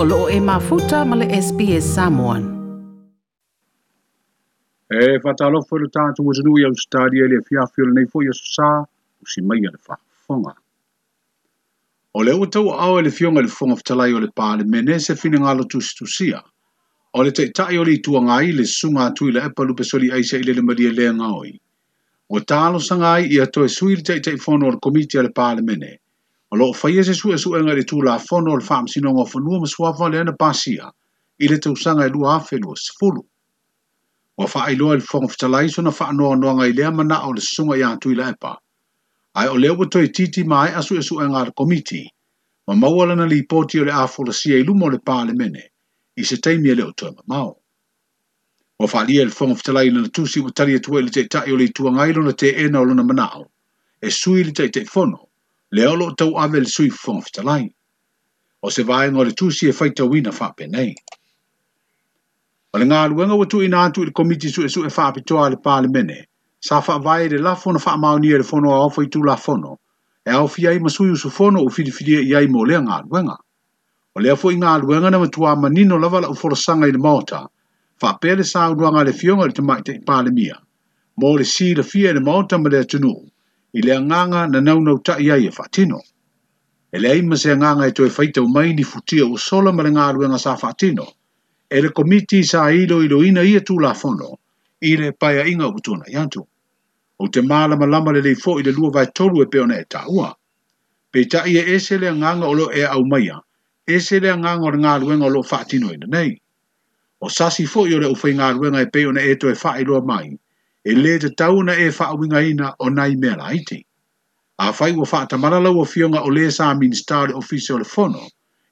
o loo e mafuta ma le SPS Samoan. E whatalofo le tātou o zanui au stadia le fiafio le nei fo i asusā o si mai le whafonga. O le utau au le fionga le fonga fitalai o le pā mene se fina ngalo tusitusia. O le teitai o le itua ngai le sunga atui le epa lupe soli aise ile le maria lea ngaoi. O tālo sangai i atoe sui le teitai fono o le komiti le mene. o loo faia e se sue suʻega e i le tulafono o le faamasinoga o fanua ma suafa le ana pasia i le tausaga e lua afelua sefulu ua faailoa i le fofoga fetalais ona faanoanoaga i lea manaʻa o le sosoga iā tui la epa ae o lea ua toe titi ma e asu esuʻega a le komiti ma maua lana lipoti o le afolasia i luma o le palemene i se taimi e lē o toe mamao ua faaalia i e le fofoga fetalai lana tusi ua tali atu ai le taʻitaʻi o le ituagai lona teena o lona manaʻo e sui i le taʻitaʻifono le olo tau ave le sui whangawhitalai, o se vai ngore tu si e whaitawina whapenei. O le ngā luenga watu ina atu i komiti su e su e whapitoa le mene, sa vai le la fono fa maunia e le fono a ofa tu la fono, e au fi i masui usu fono o whiriwhiria e ai mo lea ngā luenga. O lea fo i ngā luenga na matua manino lava la uforosanga i le maota, pele sa uruanga le fionga le tamaita i mia, mo le si le fia i le maota ma le atunuu. i le anganga na naunau ta iai e whatino. E le aima se anganga e toi whaita mai ni futia o sola ma le ngā sa whatino. E le komiti sa ilo ilo ina ia tū la fono i le paia inga o tūna i O te mālama lama le leifo i le lua vai tolu e peona e tāua. Pei ta ia e se le nganga o lo e au maia. E se le anganga o le ngā ruenga o lo whatino ina nei. O sasi fo i o le ufei ngā ruenga e peona e toi whaeroa mai e le te tauna e awinga ina o nai mea laite. A whai wa whaata maralau o fionga o le sa minister ofisio le fono,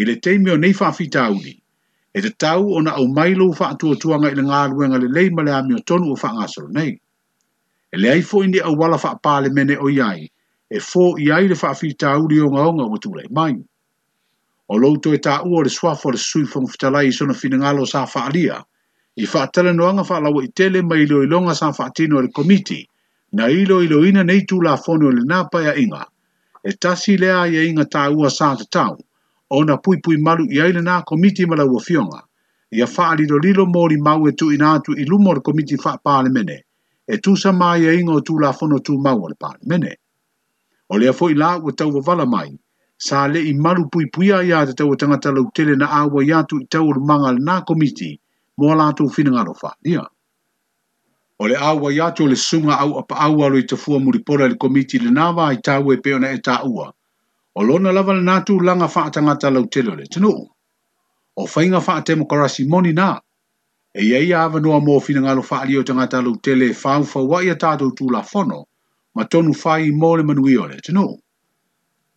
i le teimio nei whaafita auni, e te tau o na au mailo wha atua tuanga i le ngā le lei male ami o tonu o wha ngāsaro nei. E le aifo indi au wala wha apale mene o iai, e fō iai le wha awhita auri o ngā onga o tūlei mai. O louto e tā ua le swafo le sui fong fitalai i sona fina ngalo sa wha alia, i whaatala noanga whaalawa i tele mai ilo ilonga sa whaatino le komiti, na ilo iloina nei tū la whono le nāpai a inga, e tasi lea i a inga tā ua sā te tau, o pui pui malu i aile nā komiti mala ua fionga, i a whaalilo lilo mōri mau e tu inātu i lumo le komiti whaapāle mene, e tū sa mai a inga o la fono tu mau le pāle mene. O lea fo i lā ua tau wa vala mai, sā le i malu pui pui a ya te tau tangata lau tele na āua iatu i tau manga le nā komiti, mō lātou whinanga no wha, ia. O le awa iato le sunga au apa awa lo i te fua muripora le komiti le nawa i tāu e peona e tāua. O lona lava le nātou langa whaatangata lau telo le tino. O whainga whaate mo karasi moni nā. E iei awa noa mō whinanga lo whaari o tangata lau tele e whau whau wai a tātou tū la whono, ma tonu whai i mō le manui o le tino.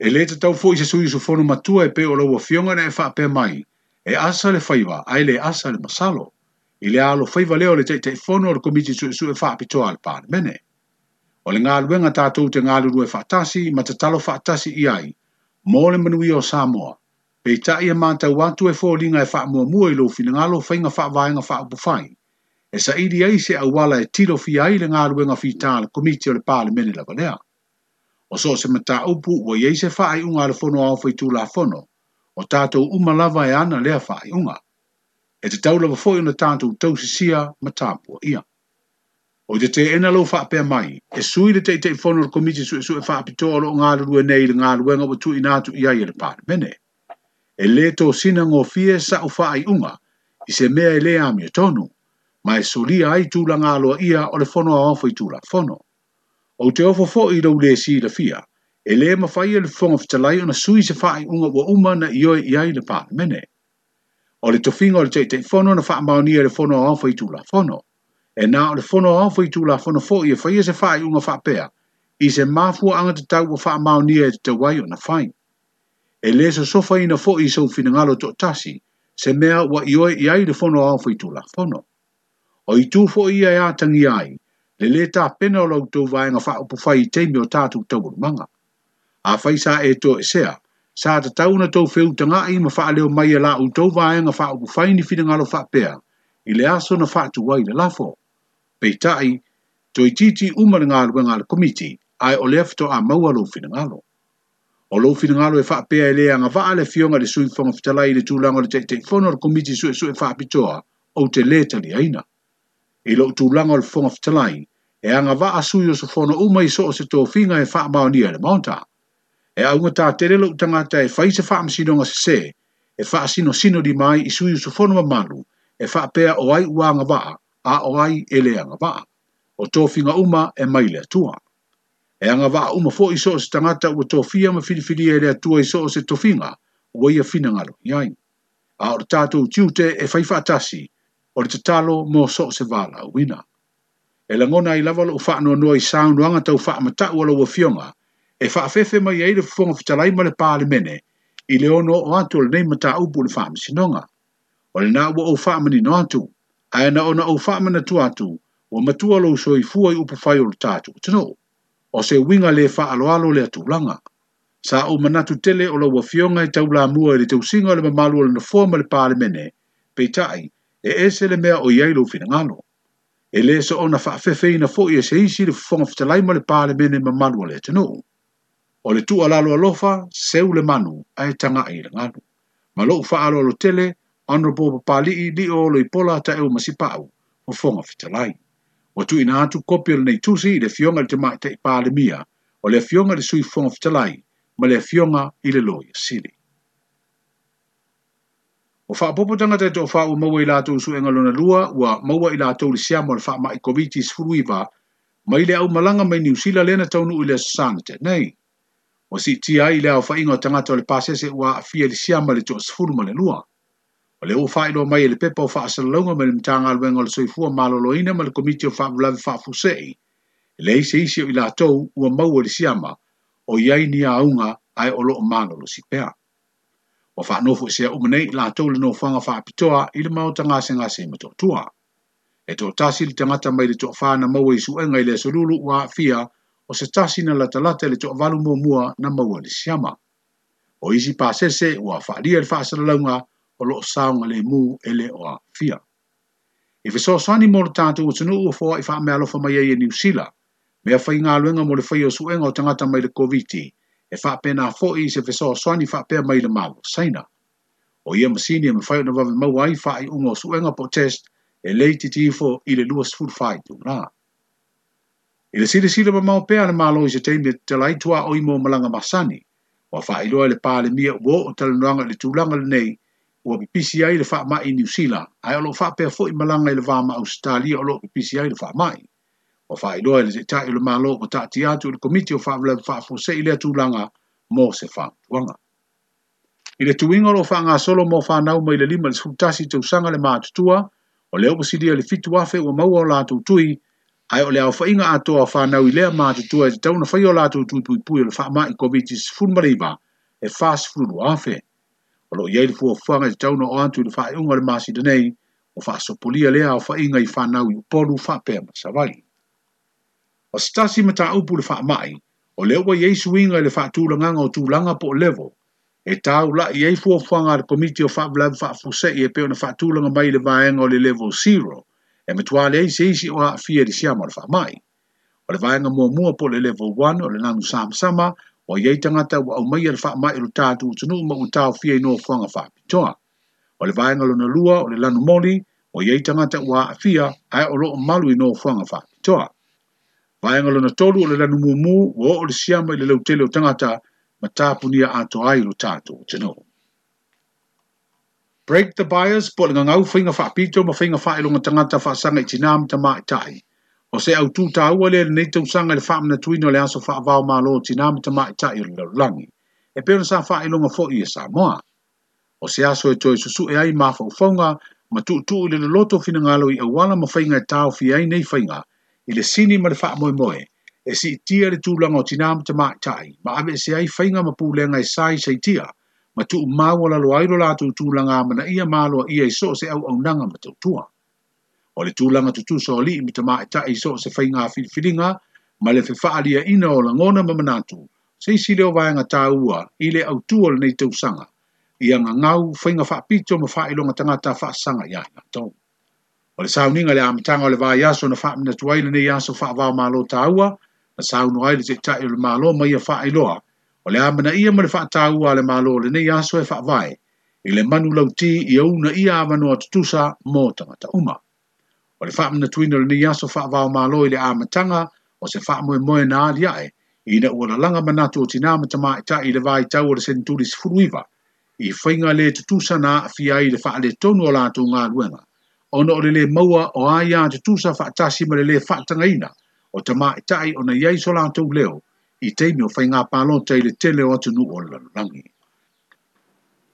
E le te tau fōi se sui su whono matua e peo lau a fionga na e whaape mai e asa le faiva ai le asa le masalo i le alo faiva leo le teitei fono o le komiti su su e fa pitoa le palemene o le galuega tatou te galulue faatasi ma tatalo faatasi i ai mo le manui o samoa i e matau atu e foliga e faamuamua i lou finagalo faiga faavaega faaupufai e saʻili ai se a auala e tilofia ai le galuega fita a le komiti o le palemene lavalea o so o se mataupu ua i ai se faaiʻuga a le fono la fono, o tātou umalawa e ana lea whae unga. E te tau lawa fōi na tātou tau sisia ma tāpua ia. O te te ena lau whaapea mai, e sui le te te whonor komiti su e su e whaapito alo ngā rurua nei le ngā ruenga wa tui nātu i ai le pāre mene. E le e tō sina ngō fie sa o whaai unga, i se mea e le ami e tonu, ma e solia ai tūla ngā loa ia o le fono a ofo i tūla whono. O te ofo fō i le si la fia, e lē mafai e le fofoga fetalai ona sui se faaiʻuga ua uma na ioe i ai le palemene o le tofiga o le taʻitaʻifono na faamaonia i le fonoaofa i tulafono e na o le fonoaofa i tulafono foʻi e faia e se faaiʻuga faapea i se mafuaaga tatau ua faamaonia e tatau ai ona fai e lē sosofa ina foʻi i sou finagalo toʻatasi se mea ua ioe i ai le fonoaofa i tulafono o itū foʻi ia ia tagia ai le lē tapena o loutou vaega faaupufai i teimi o tatou taualumaga a faisa e to e sea sa ta tauna to feu tanga i ma fa leo mai la u to vae nga fa u fa ni fina lo fa pea i le aso na fa tu wai le lafo pe tai to i titi u ma nga lo nga komiti ai o lef to a ma wa lo fina lo o lo fina lo e fa pea le nga va le fio nga le sui fo nga fitala i le tu langa le te komiti su su e fa pitoa o te le tali aina i lo tu langa le fo nga fitala e anga va asu yo so fo nga u mai so se to finga e fa ma le mountain e aunga tā tere lo utangata e whai se wha amsino ngā se e wha sino sino di mai i sui usu whanua malu, e wha pēa o ai ua ngā waa, a o ai e le a ngā o tōwhinga uma e mai le atua. E a ngā waa uma fō iso o se tangata ua tōwhia ma whiriwhiri e le atua iso o se tōwhinga, ua ia whina ngā lo iai. A o tātou tiute e whai wha o le tatalo mō so se wāla wina. E langona i lavalo u wha anua noa i sāunuanga tau wha amatau ala ua fionga, e faafefe mai ai le fofoga fetalai ma le palemene i le ono o atu o lenei mataupu o le faamasinoga o lenā ua ou faamanino atu ae na ona ou faamanatu atu ua matua lou soifua i upu fai o le tatou tonuu o se uiga lē faaaloalo le atulaga sa ou manatu tele o laua fioga e taulamua i le tausiga o le mamalu o le nofoa ma le palemene peitaʻi e ese le mea o i ai lou finagalo e lē so ona faafefeina foʻi e se isi le fofoga fetalai ma le palemene mamalu o le atunuu o le tu alalo alofa seu le manu a e tanga e ranganu. Ma lo ufa alo alo tele, anropo papali i li o lo i pola ta eu masipa au, o fonga fitalai. Watu ina atu kopio le neitusi i le fionga le tema te ipa le mia, o le fionga le sui fonga fitalai, ma le fionga i le loi sili. O faa popo tanga te o faa u maua i lato usu enga lona lua, ua maua i lato li siamo le faa mai kovitis furuiva, ma i le au malanga mai niusila lena taunu i le sasana te nei o si ti ai le au whainga o tangata o le pasese ua fia li siama le tos furu ma le lua. O le fa ilo mai e le pepa o wha asa launga ma le mtanga alwenga o le soifua ma lo loina ma le komiti o wha vlavi wha fusei. E le isi isi o ila tau ua maua li siama o iai ni aunga ai o loo mana lo si pea. O wha nofu isi e a umanei la tau le no whanga apitoa ili mao tanga se ngase ma tō tua. E to tasi li tangata mai le tō whana maua isu enga ile solulu ua fia ua fia o se tasi na lata lata e le toa valu mua mua na maua le siama. O isi pa sese ua whaaria le whaasalaunga o lo saunga le mu ele o a fia. E fe soa sani mora tātou o tunu ua fōa i wha mea lofa mai e New Zealand, mea whai ngā luenga mo le whai o suenga o tangata mai le COVID-19, e wha pē nā fōi i se fe soa sani wha pē mai le mālo, saina. O ia masini e me whai o na wawe mau ai wha i unga o suenga po test, e leiti tifo i le luas furfai tu ngā. I le sire sire ma mau pea le malo i se teimi te lai tua o imo malanga masani, wa wha i loa le pā le mia uo o tala nuanga le tūlanga le nei, ua pipisi ai le wha mai i New Zealand, ai alo wha pea fo i malanga i le ma Australia o lo PCI le wha mai. Wa wha i loa le zeta i le malo o ta ti atu le komiti o wha vla wha fo se i le tūlanga mo se wha tuanga. I le tuinga lo wha ngā solo mo wha nau mai le lima le sfutasi tausanga le mātutua, o le opasidia le fitu afe ua maua o lātou tui, ai o le au whainga atoa whanau i lea mātutua e te tauna whai o lātou tuipuipui o le whaama i COVID-19 mareiba e fast food o afe. O lo iei le fuafuanga i te tauna o antu i le whaeunga le māsi denei o whaasopolia lea o whainga i whanau i upolu whapea masawali. O stasi mata upu le i o le ua iei suinga i le whaatulanganga o tūlanga po level e tau la i ei fuafuanga le komiti o fo whaafusei e peo na whaatulanga mai le vaenga o le level 0 e me tuale ei se isi o a fia di siama le whamai. O le vaenga mua mua po le level 1 o le nanu samsama o iei tangata wa au mai e le whamai ilo tātu o tunu ma utau fia ino whanga whapitoa. O le vaenga lona lua o le lanu moli o iei tangata wa a fia ai o loo malu ino whanga whapitoa. Vaenga lona tolu o le lanu mua mua o o le siama i le lau o tangata ma tāpunia ato ai ilo tātu o tunu break the bias po le ngangau whainga whaapito ma whainga whaelonga tangata whaasanga i tina amta maitai. O se au tūta aua le nei tau sanga le whaamna tuino le aso whaavau maa loo tina amta maitai o le laurangi. E peona sa whaelonga fo i e Samoa. O se aso e toi susu e ai maa whaufaunga ma tūtū i le loto whina ngalo i awala ma whainga e tau fi ai nei whainga i le sini ma le wha moe moe e si tia le tūlanga o tina amta maitai ma ave se ai whainga ma pūlenga e sai sei tia ma tu mau la lo ai lo la tu tu langa ma na ia malo ia so se au au nanga ma tu tua o le tu langa tu tu so li mita ma ta i so se fai nga fil filinga ma le fe faalia ina o la ngona ma manatu se si leo vai nga taua i le au tu ol nei tu sanga ia nga ngau fai nga fa pito ma fai lo nga tangata fa sanga ya na tau o le sauni nga le amitanga o le vai yaso na fa mina tuaila nei yaso fa vau malo taua na sauno ai le se ta i le malo ma ia fa iloa loa o le amana ia ma le faatāua a le mālo le nei aso e faavae i le manu lauti i auna ia avanoa tutusa mo tagata uma o le faamanatuina lenei aso faavao malo i le amataga o se faamoemoe na aliaʻe na ua langa manatu o tinā ma tamaʻitaʻi i le vai vaitau o le senturi sefuluiva i faiga le tutusa na aafia ai i le tonu o latou galuega ona o le le maua o a iā tutusa faatasi ma le lē faatagaina o tamaʻitaʻi ona i ai so latou leo i teimi o fai ngā pālo te ile tele o atu nu o lalangi.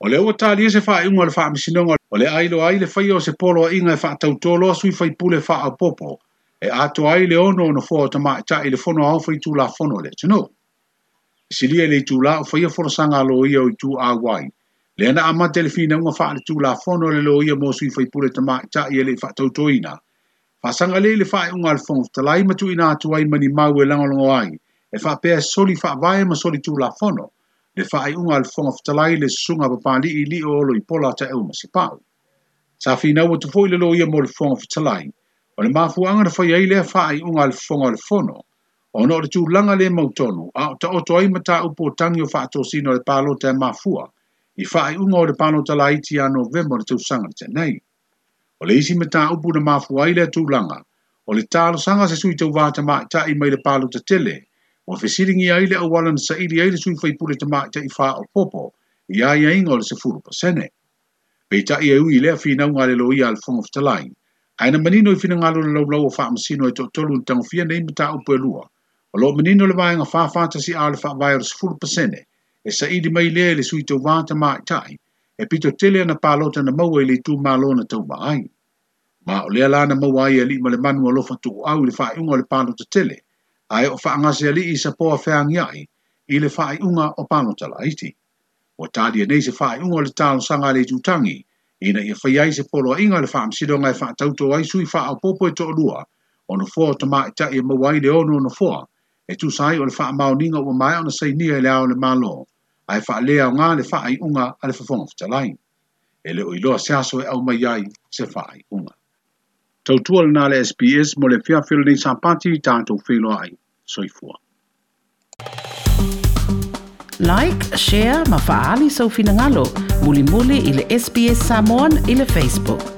O le ua e se wha ingo le wha misinonga, o le ailo ai le fai o se polo a inga e wha tau tolo sui fai pule wha a popo, e ato ai le ono ono fua o tamai ta ile fono au fai tula fono le tino. Silia le tula o fai a fono sanga lo ia o i tu a wai, le ana a mate le fina unga wha le tula fono le lo ia mo sui fai pule tamai ta ile wha tau toina. Fasanga le le fai unga le fono, talai matu ina atu ai mani mau e langolongo ai, e fa pe soli fa vai ma soli tu la fono le fa ai un alfo of talai le sunga pa pali i li o lo i pola ta e uma si sa fi na wo tu foi le lo i mo alfo of talai o le mafu anga fa ye le fa ai un alfo al fono o no le tu langa le mo tonu a ta o toi mata u po tangi o fa to sino le palo te mafu i fa ai un o le palo talai ti a november tu sanga te nei o le isi mata u po na mafu ai le tu langa o le talo sanga se sui te wata ma ta i mai le palo te tele o fe siringi aile au wala na saili aile sui fai pule te maa i faa o popo, i a ia ingo le se furu pa sene. Pei ta i eui lea fina unga le loi al fong of the line, aina manino i fina ngalo na laulau o faa masino e tok tolu ntang fia na imita au pue lua, o lo manino le vaenga faa fata si aale faa vaya le se furu pa sene, e saili mai lea le sui tau vata maa tai, e pito tele na palota na maua i le tu maa lona tau maa ai. Ma o lea lana maua ai e li ma le manua lofa tuku au i le faa ingo le palota tele, ae o faangase alii sa poa feangi ai i le faa unga o pangota la iti. O tali nei se faa unga le talo sanga le tutangi, ina i faya i se polo a inga le faa msido ngai faa tauto ai sui faa o popo e to olua, o na fua o tama i tae mawai le ono o na fua, e tu sai o le faa mao ninga o mai ona sei nia le ao le malo, ai faa lea o ngā le faa unga a le fafonga fitalai. E le o iloa se aso e au mai ai se faa unga tautua lana le SPS mo le fiafil ni sapati tātou whilo ai. Soifua. Like, share, mafaali sau finangalo. Muli muli ili SPS Samoan ili Facebook.